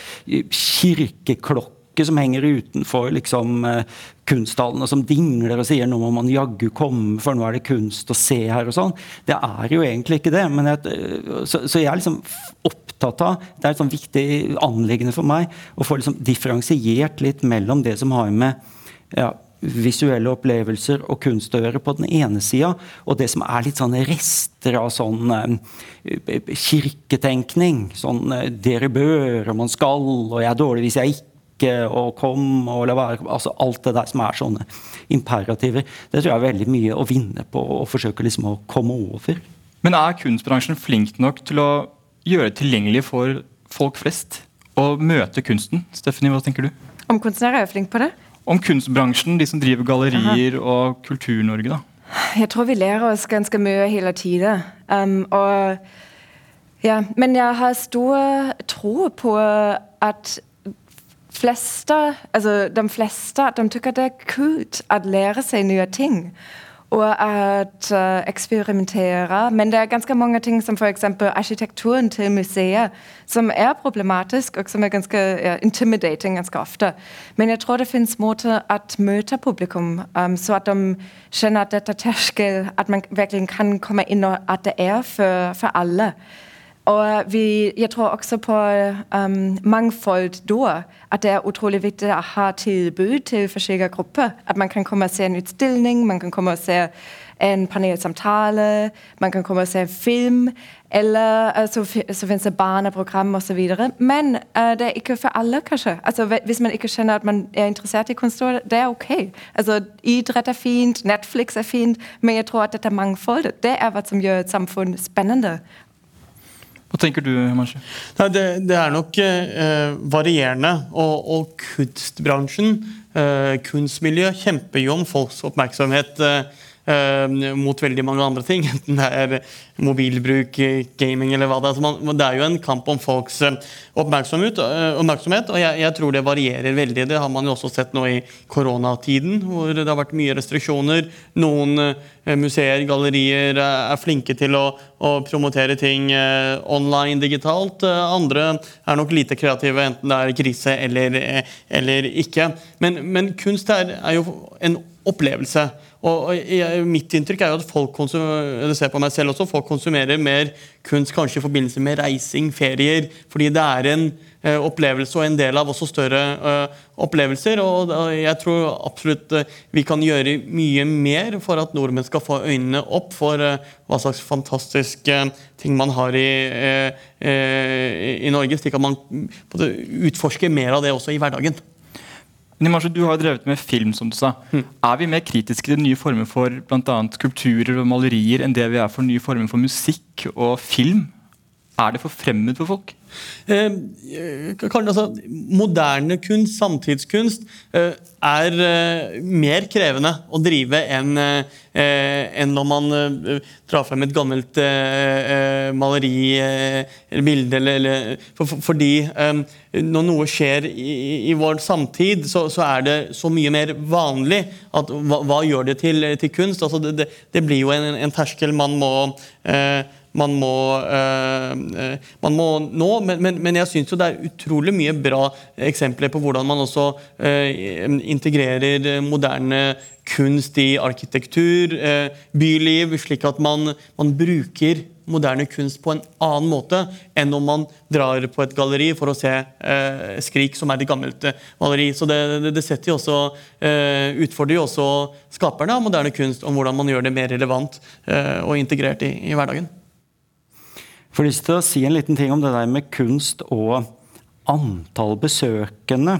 kirkeklokke som henger utenfor liksom, eh, kunsthallene som dingler og sier nå må man jaggu komme, for nå er det kunst å se her og sånn. Det er jo egentlig ikke det. jeg, så, så, jeg er liksom opptatt av Det er et sånn viktig anliggende for meg å få liksom differensiert litt mellom det som har med ja, visuelle opplevelser og kunst å gjøre på den ene sida, og det som er litt sånne rester av sånn uh, kirketenkning. Sånn uh, 'dere bør', og 'man skal', og 'jeg er dårlig hvis jeg ikke', og 'kom', og la være altså Alt det der som er sånne imperativer. Det tror jeg er veldig mye å vinne på å forsøke liksom å komme over. Men er kunstbransjen flink nok til å gjøre tilgjengelig for folk flest å møte kunsten? Stephanie, hva tenker du? Om kunstnere er flink på det? om kunstbransjen, de som driver gallerier Aha. og Kultur-Norge? da? Jeg tror vi lærer oss ganske mye hele tiden. Um, og, ja, men jeg har stor tro på at fleste, altså de fleste de tykker det er kult å lære seg nye ting og at uh, eksperimentere. Men det er ganske mange ting som f.eks. arkitekturen til museet, som er problematisk og som er ganske ja, intimidating ganske ofte. Men jeg tror det finnes måter å møte publikum, um, så at de skjønner at dette er terskel, at man virkelig kan komme inn, og at det er for, for alle. Og vi, jeg tror også på um, mangfold da. At det er utrolig viktig å ha tilbud til forskjellige grupper. At man kan komme og se en utstilling, man kan komme og se en panelsamtale, man kan komme og se en film, eller uh, så, så finnes det barneprogram osv. Men uh, det er ikke for alle, kanskje. Altså, hvis man ikke kjenner at man er interessert i kunst, det er ok. Altså, idrett er fint, Netflix er fint, men jeg tror at dette mangfoldet det er hva som gjør et samfunn spennende. Hva tenker du, Marsha? Det, det, er nok eh, varierende. Og, og kunstbransjen, eh, kunstmiljøet, kjemper jo om folks oppmerksomhet. Eh, mot veldig mange andre ting. [laughs] Enten det er mobilbruk, gaming eller hva det er. Altså det er jo en kamp om folks uh, oppmerksomhet, uh, oppmerksomhet og jeg, jeg, tror det varierer veldig. Det har man jo også sett nå i koronatiden, hvor det har vært mye restriksjoner. Noen museer, gallerier er flinke til å, å promotere ting online digitalt. andre er nok lite kreative, enten det er krise eller, eller ikke. Men, men kunst er, er jo en opplevelse. Og, og Mitt inntrykk er jo at folk konsumerer, ser på meg selv også, folk konsumerer mer kunst kanskje i forbindelse med reising, ferier, fordi det er en uh, opplevelse og en del av også større uh, opplevelser. og og, Jeg tror absolutt vi kan gjøre mye mer for at nordmenn skal få øynene opp for hva slags fantastiske ting man har i, i Norge, slik at man utforsker mer av det også i hverdagen. Nimarsho, du har drevet med film, som du sa. Mm. Er vi mer kritiske til nye former for annet kulturer og malerier enn det vi er for nye former for musikk og film? Er det for fremmed for folk? Eh, altså, moderne kunst, samtidskunst, eh, er eh, mer krevende å drive enn eh, en når man eh, drar frem et gammelt eh, maleri eller bilde. Eller, eller, for, for, fordi når noe skjer i, i vår samtid, så, så, er det så mye mer vanlig at hva, hva gjør det til, til kunst? Altså, det, det, det, blir jo en, en terskel man må eh, man må, uh, man må nå. Men, men, men jeg syns det er utrolig mye bra eksempler på hvordan man også øh, integrerer moderne kunst i arkitektur, byliv, slik at man, man, bruker moderne kunst på en annen måte enn om man drar på et galleri for å se eh, 'Skrik', som er et gammelt maleri. Så det, det, det setter jo også, eh, utfordrer jo også skaperne av moderne kunst om hvordan man gjør det mer relevant eh, og integrert i, i hverdagen får lyst til å si en liten ting om det der med kunst og antall besøkende.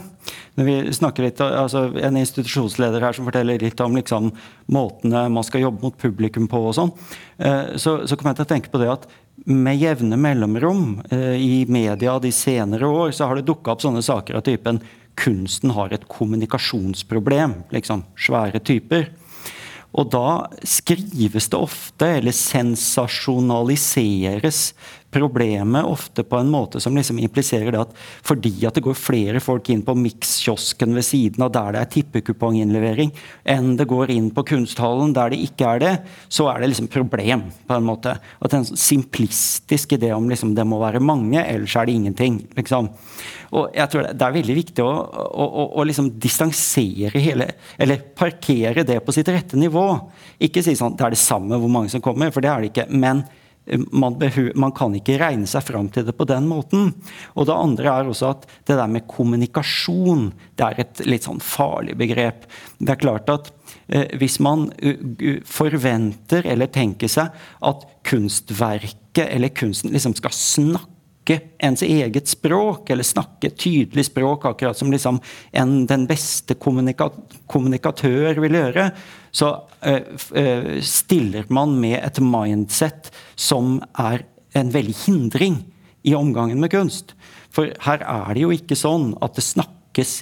Når vi snakker litt, altså En institusjonsleder her som forteller litt om liksom, måtene man skal jobbe mot publikum på. og sånn, eh, så, så kommer jeg til å tenke på det at med jevne mellomrom eh, i media de senere år så har det dukka opp sånne saker av typen kunsten har et kommunikasjonsproblem. liksom Svære typer. Og da skrives det ofte, eller sensasjonaliseres, problemet ofte på en måte som liksom impliserer det at fordi at det går flere folk inn på Mix-kiosken ved siden av der det er tippekuponginnlevering, enn det går inn på kunsthallen der det ikke er det, så er det liksom problem. på en måte. At En simplistisk idé om liksom det må være mange, ellers er det ingenting. liksom. Og jeg tror Det er veldig viktig å, å, å, å liksom distansere hele Eller parkere det på sitt rette nivå. Ikke si sånn det er det samme hvor mange som kommer, for det er det ikke. men man, man, kan ikke regne seg fram til det på den måten. Og det andre er også at det der med kommunikasjon det er et litt sånn farlig begrep. Det er klart at eh, hvis man uh, forventer eller tenker seg at kunstverket eller kunsten liksom skal snakke ens eget språk, eller snakke tydelig språk, akkurat som liksom en, den beste kommunika kommunikatør vil gjøre, så uh, stiller man med et mindset som er en veldig hindring i omgangen med kunst. For her er det jo ikke sånn at det snakkes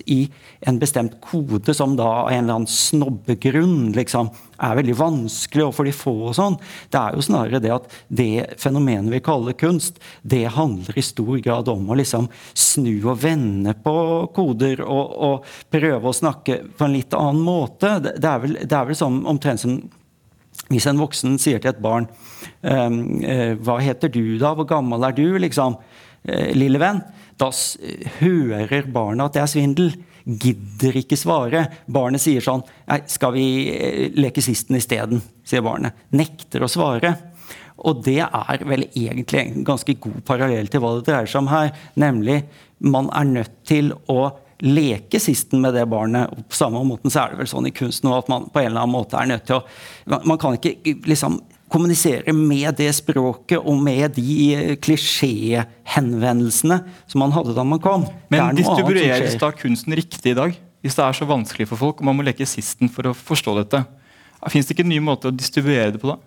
i en bestemt kode som da av en eller annen snobbegrunn liksom, er veldig vanskelig for de få. og sånn. Det er jo snarere det at det fenomenet vi kaller kunst, det handler i stor grad om å liksom snu og vende på koder og, og prøve å snakke på en litt annen måte. Det, er vel, det er vel som, omtrent som hvis en voksen sier til et barn ehm, eh, 'Hva heter du, da? Hvor gammel er du?' liksom, eh, lille venn. Da hører barnet at det er svindel. Gidder ikke svare. Barnet sier sånn 'Nei, skal vi eh, leke sisten isteden?' sier barnet. Nekter å svare. Og det er vel egentlig en ganske god parallell til hva det dreier seg om her. Nemlig man er nødt til å leke sisten med det barnet. Og på samme måten så er det vel sånn i kunsten at man på en eller annen måte er nødt til å Man kan ikke liksom kommunisere med det språket og med de klisjéhenvendelsene som man hadde da man kom. Men distribueres da kunsten riktig i dag? Hvis det er så vanskelig for folk og man må leke sisten for å forstå dette? Fins det ikke nye måter å distribuere det på da?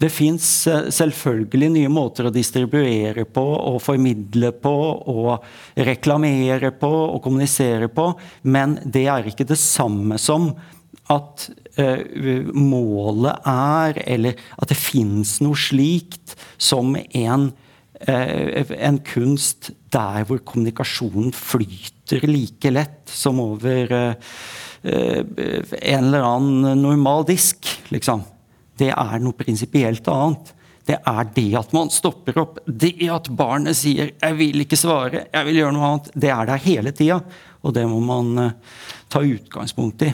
Det fins eh, selvfølgelig nye måter å distribuere på og formidle på og reklamere på og kommunisere på, men det er ikke det samme som at uh, målet er, eller at det fins noe slikt som en, uh, en kunst der hvor kommunikasjonen flyter like lett som over uh, en eller annen normal disk, liksom. Det er noe prinsipielt annet. Det er det at man stopper opp. Det at barnet sier 'jeg vil ikke svare', 'jeg vil gjøre noe annet'. Det er der hele tida. Og det må man ta utgangspunkt i.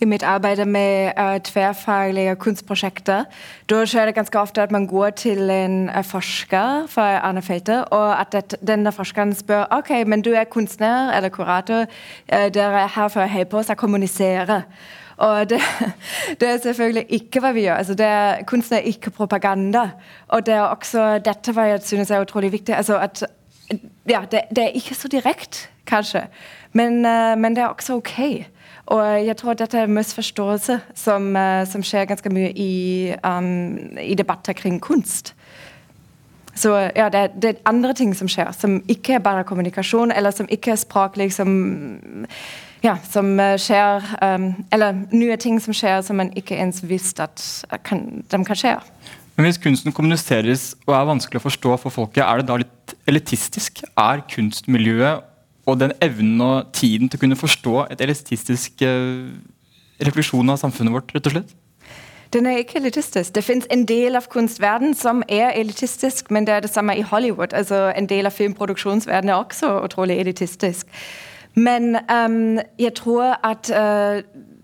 i mitt arbeid med uh, tverrfaglige kunstprosjekter. Da skjer det ganske ofte at man går til en uh, forsker fra andre felter, og at denne forskeren spør ok, men du er kunstner eller kurator, uh, dere er her for å hjelpe oss å kommunisere. Og [laughs] det, det, er selvfølgelig ikke hva vi gjør. Altså det, kunsten er ikke propaganda. Og det er også, dette var jeg synes er utrolig viktig. Altså at, ja, det, det, er ikke så direkte, kanskje, men, men det er også ok. Og jeg tror dette er en misforståelse som, uh, som skjer ganske mye i, um, i debatter kring kunst. Så ja, det, det, er andre ting som skjer, som ikke er bare kommunikasjon, eller som ikke er språklig, som, ja, som eh, skjer um, Eller nye ting som skjer som man ikke ens visste at kan, de kan skje. Men Hvis kunsten kommuniseres og er vanskelig å forstå for folket, er det da litt elitistisk? Er kunstmiljøet og den evnen og tiden til å kunne forstå et elitistisk uh, refleksjon av samfunnet vårt, rett og slett? Den er ikke elitistisk. Det fins en del av kunstverden som er elitistisk, men det er det samme i Hollywood. Altså, en del av filmproduksjonsverdenen er også utrolig elitistisk. Men um, jeg tror at, uh,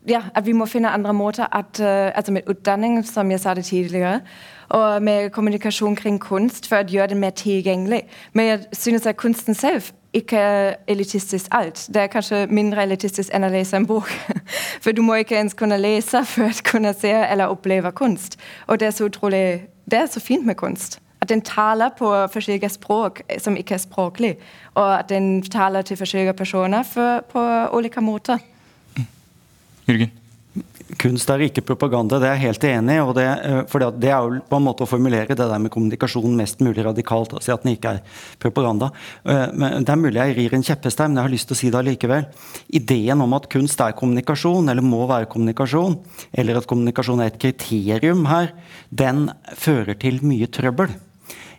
ja, at vi må finne andre måter at, uh, altså med utdanning, som jeg sa det tidligere, og med kommunikasjon kring kunst for å gjøre det mer tilgjengelig. Men jeg synes at kunsten selv ikke elitistisk alt. Det er kanskje mindre elitistisk enn å lese en bok. [laughs] For du må ikke ens kunne lese for å kunne se eller oppleve kunst. Og det er så utrolig, det er så fint med kunst. At den taler på forskjellige språk som ikke er språklig. Og at den taler til forskjellige personer for, på ulike måter. Jørgen? Kunst er ikke propaganda, det er jeg helt enig i. Det, eh, for det er jo på en måte å formulere det der med kommunikasjon mest mulig radikalt. å si at den ikke er propaganda. Eh, men Det er mulig jeg rir en kjepphest her, men jeg har lyst til å si det allikevel. Ideen om at kunst er kommunikasjon, eller må være kommunikasjon, eller at kommunikasjon er et kriterium her, den fører til mye trøbbel.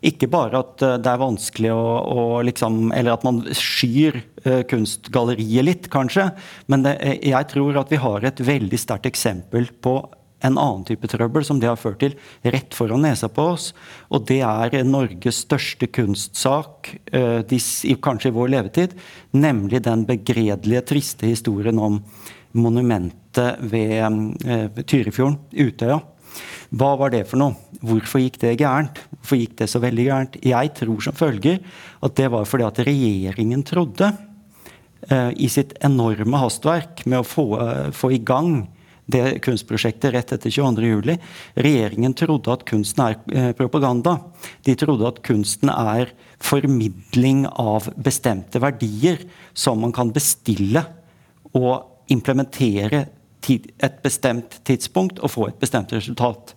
Ikke bare at eh, det er vanskelig å, å liksom Eller at man skyr uh, kunstgalleriet litt, kanskje. Men det, eh, jeg tror at vi har et veldig sterkt eksempel på en annen type trøbbel som det har ført til rett foran nesa på oss. Og det er Norges største kunstsak, kanskje i vår levetid. Nemlig den begredelige, triste historien om monumentet ved Tyrifjorden, Utøya. Hva var det for noe? Hvorfor gikk det gærent? Hvorfor gikk det så veldig gærent? Jeg tror som følger at det var fordi at regjeringen trodde eh, i sitt enorme hastverk med å få, eh, få i gang det kunstprosjektet rett etter 22.07. Regjeringen trodde at kunsten er eh, propaganda. De trodde at kunsten er formidling av bestemte verdier som man kan bestille og implementere et bestemt tidspunkt og få et bestemt resultat.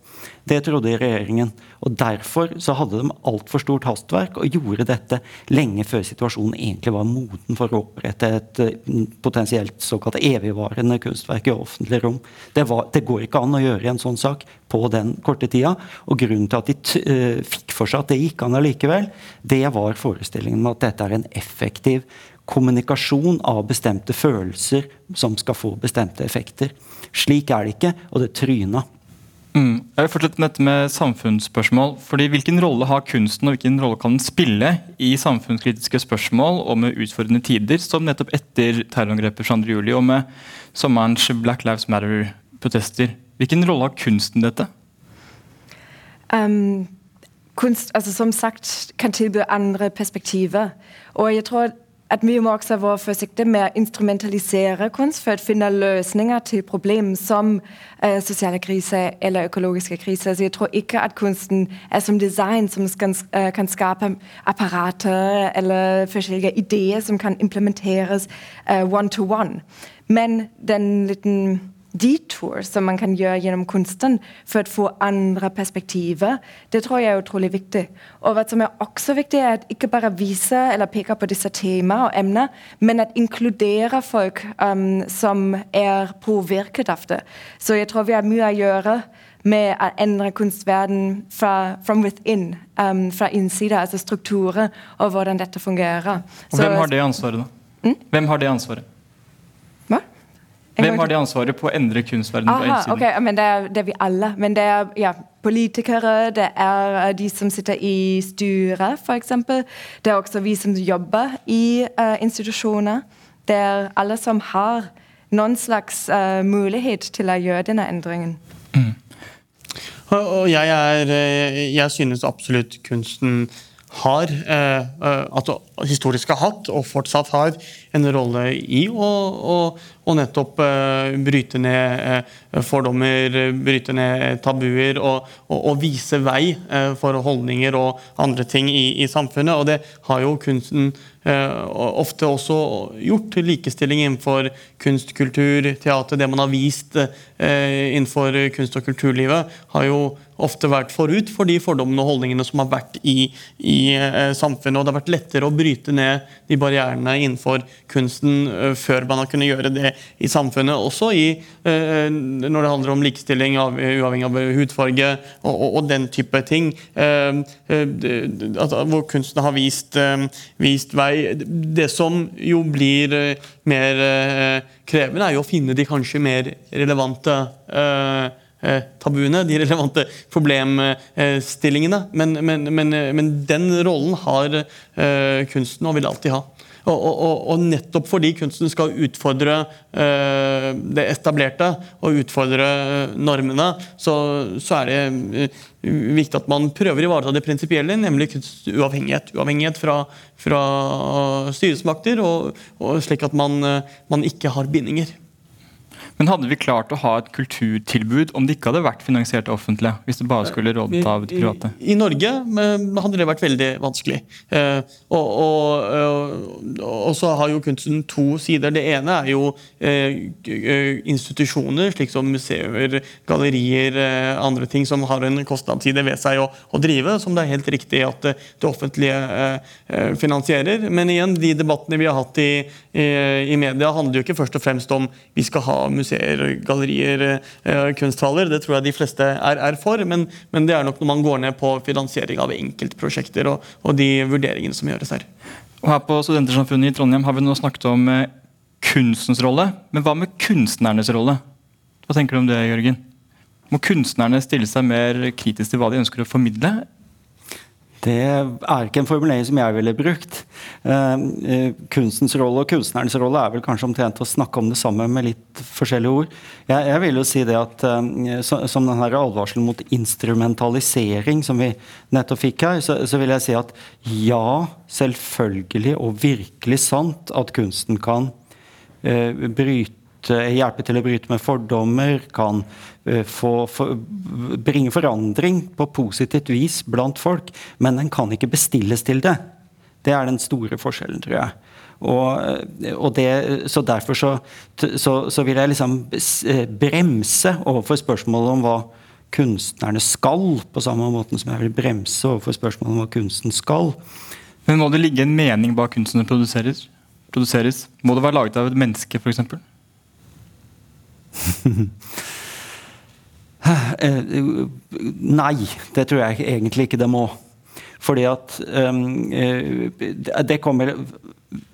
Det trodde regjeringen. og Derfor så hadde de altfor stort hastverk og gjorde dette lenge før situasjonen egentlig var moden for å opprette et eh, potensielt såkalt evigvarende kunstverk i offentlig rom. Det, var, det, går ikke an å gjøre en sånn sak på den korte tida. Og grunnen til at de uh, fikk for seg at det gikk an allikevel, det var forestillingen om at dette er en effektiv kommunikasjon av bestemte følelser som skal få bestemte effekter. Slik er det ikke, og det tryna. Mm. Jeg vil fortsette med dette med samfunnsspørsmål. fordi Hvilken rolle har kunsten og hvilken rolle kan den spille i samfunnskritiske spørsmål og med utfordrende tider, som nettopp etter terrorangrepet 22.07. og med sommerens Black Lives Matter-protester? Hvilken rolle har kunsten dette? Um, kunst altså som sagt, kan tilby andre perspektiver. Og jeg tror at vi må også være forsiktige med å instrumentalisere kunst for å finne løsninger til problem som eh, sosiale kriser eller økologiske kriser. Så jeg tror ikke at kunsten er som design, som skal, uh, kan skape apparater eller forskjellige ideer som kan implementeres one to one. Men den liten detour som man kan gjøre gjennom kunsten for å få andre perspektiver, det tror jeg er utrolig viktig. Og hva som er også viktig, er at ikke bare vise eller peke på disse temaer og emner, men at inkludere folk um, som er påvirket av det. Så jeg tror vi har mye å gjøre med å endre kunstverden fra from within, um, fra innsida, altså strukturer og hvordan dette fungerer. Og hvem har det ansvaret, da? Mm? Hvem har det ansvaret? Hvem har det ansvaret på å endre kunstverdenen på innsiden? Okay, men det er, det er, vi alle. Men det er ja, politikere, det er eh, de som sitter i styret, f.eks. Det er også vi som jobber i uh, institusjoner. Det er alle som har noen slags uh, mulighet til å gjøre denne endringen. Mm. Og jeg, er, jeg synes absolutt kunsten har, eh, altså historisk har hatt og fortsatt har en rolle i å, å, å nettopp uh, bryte ned uh, fordommer, bryte ned tabuer og, og, og vise vei for holdninger og andre ting i, i, samfunnet. Og det har jo kunsten ofte også gjort. Likestilling innenfor kunst, kultur, teater. Det man har vist innenfor kunst- og kulturlivet, har jo ofte vært forut for de fordommene og holdningene som har vært i, i samfunnet. Og det har vært lettere å bryte ned de barrierene innenfor kunsten før man har kunnet gjøre det i samfunnet. Også i, når det handler om likestilling av, uavhengig av hudfarge og, og, og den type ting. Uh, hvor kunsten har vist, vist, vei. Det som jo blir mer krevende, er jo å finne de kanskje mer relevante tabuene, de relevante problemstillingene. Men, men, men, men den rollen har kunsten og vil alltid ha. Og, og, og, nettopp fordi kunsten skal utfordre uh, det etablerte og utfordre normene, så, så, er det uh, viktig at man prøver å ivareta det prinsipielle, nemlig kunstuavhengighet. Uavhengighet fra, fra styresmakter, og, og, slik at man, man ikke har bindinger. Men hadde vi klart å ha et kulturtilbud om det ikke hadde vært finansiert offentlig? Hvis det bare skulle rådet av det private? I, I, Norge hadde det vært veldig vanskelig. Eh, og, og, og, og, så har jo kunsten to sider. Det ene er jo eh, institusjoner, slik som museer, gallerier, eh, andre ting som har en kostnadsside ved seg å, å, drive, som det er helt riktig at det, det offentlige eh, eh, finansierer. Men igjen, de debattene vi har hatt i, i, i media, handler jo ikke først og fremst om vi skal ha museer museer, gallerier, eh, kunsthaller. Det tror jeg de fleste er, er for, men, men, det er nok når man går ned på finansiering av enkeltprosjekter og, og de vurderingene som gjøres her. Og her på Studentersamfunnet i Trondheim har vi nå snakket om eh, kunstens rolle. Men hva med kunstnernes rolle? Hva tenker du om det, Jørgen? Må kunstnerne stille seg mer kritisk til hva de ønsker å formidle, det er ikke en formulering som jeg ville brukt. Eh, kunstens rolle og kunstnerens rolle er vel kanskje omtrent å snakke om det samme med litt forskjellige ord. Jeg, jeg vil jo si det at eh, så, Som denne advarselen mot instrumentalisering som vi nettopp fikk her, så, så, vil jeg si at ja, selvfølgelig og virkelig sant at kunsten kan eh, bryte hjelpe til å bryte med fordommer, kan få, for, bringe forandring på positivt vis blant folk. Men den kan ikke bestilles til det. Det er den store forskjellen, tror jeg. Og, eh, og det, så Derfor så, så, så, vil jeg liksom eh, bremse overfor spørsmålet om hva kunstnerne skal, på samme måte som jeg vil bremse overfor spørsmålet om hva kunsten skal. Men Må det ligge en mening bak kunsten som produseres? produseres? Må det være laget av et menneske, f.eks.? [laughs] Eh, nei, det tror jeg egentlig ikke det må. Fordi at um, det kommer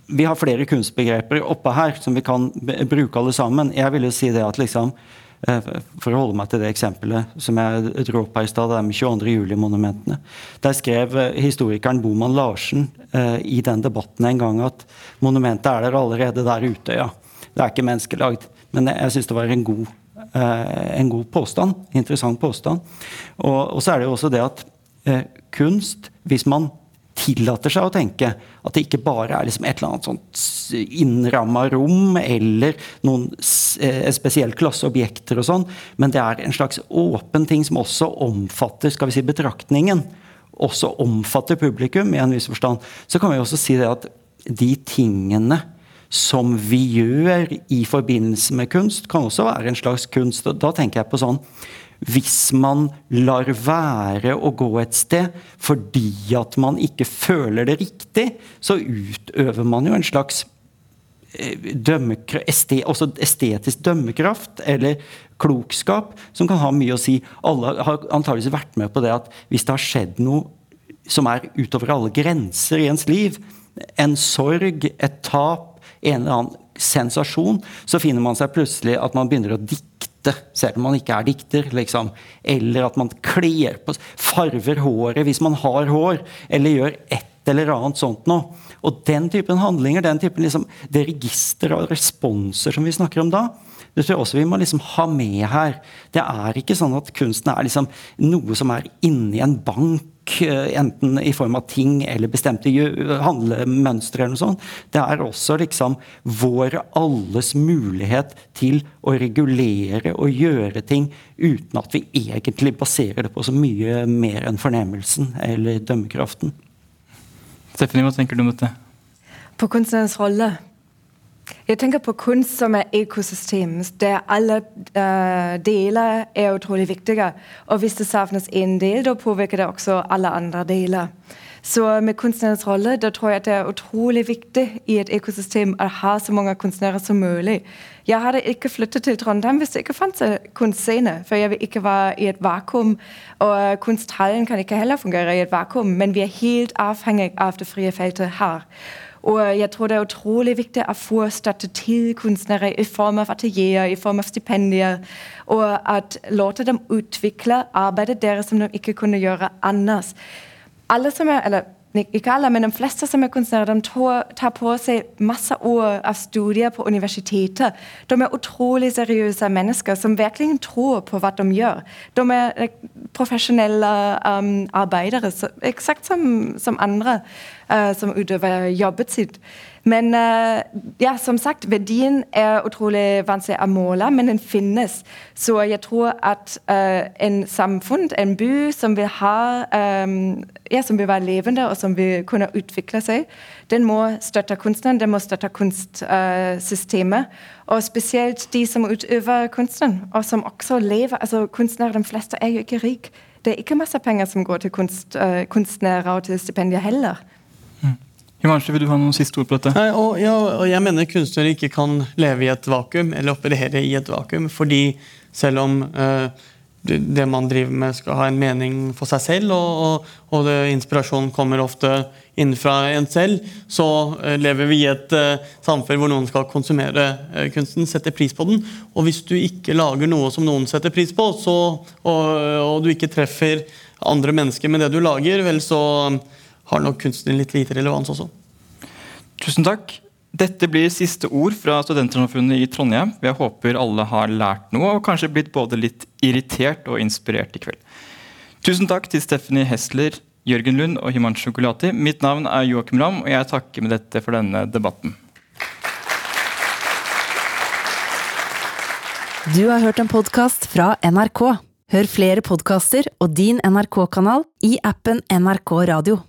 Vi har flere kunstbegreper oppe her som vi kan bruke alle sammen. Jeg vil jo si det at liksom eh, For å holde meg til det eksempelet som jeg dro opp her i stad, det med 22. juli-monumentene. Der skrev historikeren Boman Larsen eh, i den debatten en gang at monumentet er der allerede der ute, ja. Det er ikke menneskelagd. Men jeg, syns det var en god Eh, en god påstand. Interessant påstand. Og, og, så er det jo også det at eh, kunst, hvis man tillater seg å tenke at det ikke bare er liksom et eller annet sånt innramma rom eller noen eh, spesielt klasse objekter og sånn, men det er en slags åpen ting som også omfatter skal vi si, betraktningen. Også omfatter publikum i en viss forstand. Så kan vi også si det at de tingene som vi gjør i forbindelse med kunst, kan også være en slags kunst. Da tenker jeg på sånn hvis man lar være å gå et sted fordi at man ikke føler det riktig, så utøver man jo en slags eh, estetisk dømmekraft eller klokskap som kan ha mye å si. Alle har antageligvis vært med på det at hvis det har skjedd noe som er utover alle grenser i ens liv, en sorg, et tap, en eller annen sensasjon, så finner man seg plutselig at man begynner å dikte selv om man ikke er dikter. Liksom. Eller at man kler på Farver håret hvis man har hår. Eller gjør et eller annet sånt noe. Og den typen handlinger, den typen liksom, det register av responser som vi snakker om da, det tror jeg også vi må liksom ha med her. Det er ikke sånn at kunsten er liksom noe som er inni en bank enten i form av ting eller bestemte handlemønstre eller noe sånt. Det er også liksom vår alles mulighet til å regulere og gjøre ting uten at vi egentlig baserer det på så mye mer enn fornemmelsen eller dømmekraften. Stephanie, hva tenker du om dette? På kunstnerens rolle jeg tenker på kunst som et økosystem der alle uh, deler er utrolig viktige. Og hvis det savnes én del, da påvirker det også alle andre deler. Så med kunstnerens rolle da tror jeg at det er utrolig viktig i et økosystem å ha så mange kunstnere som mulig. Jeg hadde ikke flyttet til Trondheim hvis det ikke fantes kunstscene. For jeg vil ikke være i et vakuum. Og kunsthallen kan ikke heller fungere i et vakuum. Men vi er helt avhengig av det frie feltet her. Og jeg tror det er utrolig viktig å få støtte til kunstnere i form av atelierer, i form av stipendier. Og at låte dem utvikle arbeidet deres som de ikke kunne gjøre annet. Alle som er, eller alle, men de fleste som er kunstnere, de tar på seg masse år av studier på universitetet. De er utrolig seriøse mennesker som virkelig tror på hva de gjør. De er profesjonelle um, arbeidere, eksakt som, som andre uh, som utøver jobbet sitt. Men uh, ja, som sagt, verdien er utrolig vanskelig å måle, men den finnes. Så jeg tror at uh, en samfunn, en by som vil, ha, um, ja, som vil være levende og som vil kunne utvikle seg, den må støtte kunstneren, den må støtte kunstsystemet. og spesielt de som utøver kunsten, og som også lever. altså Kunstnere, de fleste, er jo ikke rike. Det er ikke masse penger som går til kunst, kunstnere og til stipendier heller. Himanshu, vil du ha noen siste ord på dette? Nei, og, ja, og jeg mener kunstnere ikke kan leve i et vakuum eller operere i et vakuum. Fordi selv om uh, det man driver med, skal ha en mening for seg selv, og, og, og det, inspirasjon kommer ofte innenfra en selv, så uh, lever vi i et uh, samfunn hvor noen skal konsumere uh, kunsten, sette pris på den. Og hvis du ikke lager noe som noen setter pris på, så, og, og, du ikke treffer andre mennesker med det du lager, vel så har nok kunsten litt lite relevans også. Tusen takk. Dette blir siste ord fra Studentersamfunnet i Trondheim. Jeg håper alle har lært noe og kanskje blitt både litt irritert og inspirert i kveld. Tusen takk til Stephanie Hessler, Jørgen Lund og Himan Gulati. Mitt navn er Joakim Ramm, og jeg takker med dette for denne debatten. Du har hørt en podkast fra NRK. Hør flere podkaster og din NRK-kanal i appen NRK Radio.